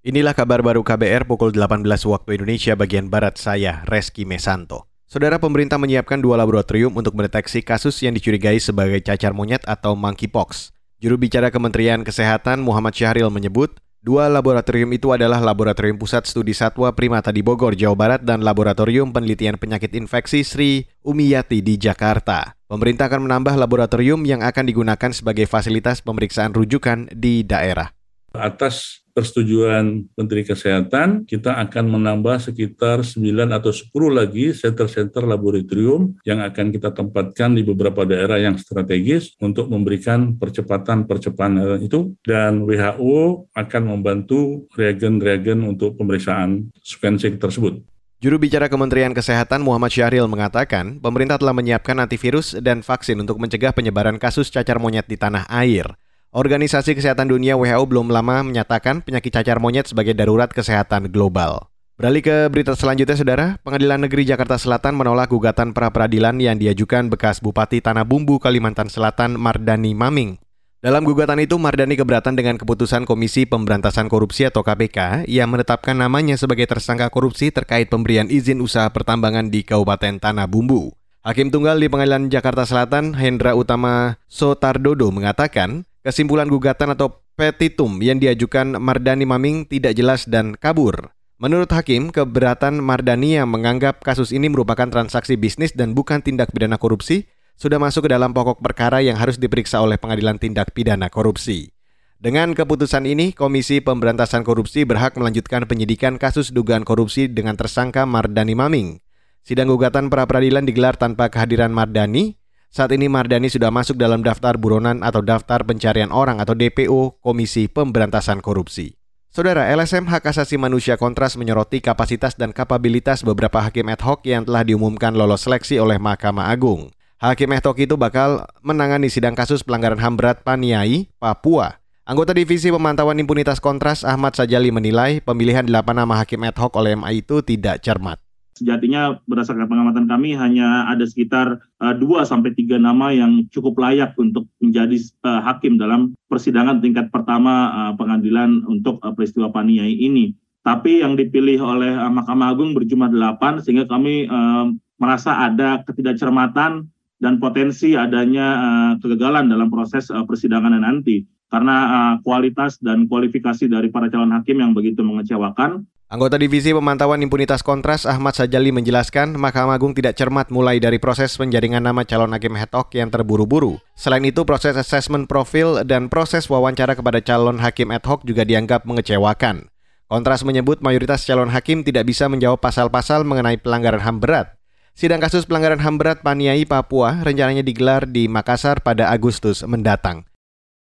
Inilah kabar baru KBR pukul 18 waktu Indonesia bagian Barat saya, Reski Mesanto. Saudara pemerintah menyiapkan dua laboratorium untuk mendeteksi kasus yang dicurigai sebagai cacar monyet atau monkeypox. Juru bicara Kementerian Kesehatan Muhammad Syahril menyebut, dua laboratorium itu adalah Laboratorium Pusat Studi Satwa Primata di Bogor, Jawa Barat dan Laboratorium Penelitian Penyakit Infeksi Sri Umiyati di Jakarta. Pemerintah akan menambah laboratorium yang akan digunakan sebagai fasilitas pemeriksaan rujukan di daerah. Atas persetujuan Menteri Kesehatan, kita akan menambah sekitar 9 atau 10 lagi center-center laboratorium yang akan kita tempatkan di beberapa daerah yang strategis untuk memberikan percepatan-percepatan itu dan WHO akan membantu reagen-reagen untuk pemeriksaan sequencing tersebut. Juru bicara Kementerian Kesehatan Muhammad Syahril mengatakan, pemerintah telah menyiapkan antivirus dan vaksin untuk mencegah penyebaran kasus cacar monyet di tanah air. Organisasi Kesehatan Dunia WHO belum lama menyatakan penyakit cacar monyet sebagai darurat kesehatan global. Beralih ke berita selanjutnya, Saudara. Pengadilan Negeri Jakarta Selatan menolak gugatan pra-peradilan yang diajukan bekas Bupati Tanah Bumbu Kalimantan Selatan Mardani Maming. Dalam gugatan itu, Mardani keberatan dengan keputusan Komisi Pemberantasan Korupsi atau KPK yang menetapkan namanya sebagai tersangka korupsi terkait pemberian izin usaha pertambangan di Kabupaten Tanah Bumbu. Hakim Tunggal di Pengadilan Jakarta Selatan, Hendra Utama Sotardodo mengatakan, Kesimpulan gugatan atau petitum yang diajukan Mardani Maming tidak jelas dan kabur. Menurut Hakim, keberatan Mardani yang menganggap kasus ini merupakan transaksi bisnis dan bukan tindak pidana korupsi sudah masuk ke dalam pokok perkara yang harus diperiksa oleh Pengadilan Tindak Pidana Korupsi. Dengan keputusan ini, Komisi Pemberantasan Korupsi berhak melanjutkan penyidikan kasus dugaan korupsi dengan tersangka Mardani Maming. Sidang gugatan pra peradilan digelar tanpa kehadiran Mardani saat ini Mardani sudah masuk dalam daftar buronan atau daftar pencarian orang atau DPO Komisi Pemberantasan Korupsi. Saudara, LSM Hak Asasi Manusia Kontras menyoroti kapasitas dan kapabilitas beberapa hakim ad hoc yang telah diumumkan lolos seleksi oleh Mahkamah Agung. Hakim ad hoc itu bakal menangani sidang kasus pelanggaran HAM berat Paniai, Papua. Anggota Divisi Pemantauan Impunitas Kontras Ahmad Sajali menilai pemilihan 8 nama hakim ad hoc oleh MA itu tidak cermat sejatinya berdasarkan pengamatan kami hanya ada sekitar uh, sampai tiga nama yang cukup layak untuk menjadi uh, hakim dalam persidangan tingkat pertama uh, pengadilan untuk peristiwa Paniai ini. Tapi yang dipilih oleh Mahkamah Agung berjumlah delapan sehingga kami merasa ada ketidakcermatan dan potensi adanya kegagalan dalam proses uh, persidangan nanti karena uh, kualitas dan kualifikasi dari para calon hakim yang begitu mengecewakan Anggota Divisi Pemantauan Impunitas Kontras Ahmad Sajali menjelaskan Mahkamah Agung tidak cermat mulai dari proses penjaringan nama calon hakim hetok yang terburu-buru. Selain itu, proses asesmen profil dan proses wawancara kepada calon hakim ad hoc juga dianggap mengecewakan. Kontras menyebut mayoritas calon hakim tidak bisa menjawab pasal-pasal mengenai pelanggaran HAM berat. Sidang kasus pelanggaran HAM berat Paniai Papua rencananya digelar di Makassar pada Agustus mendatang.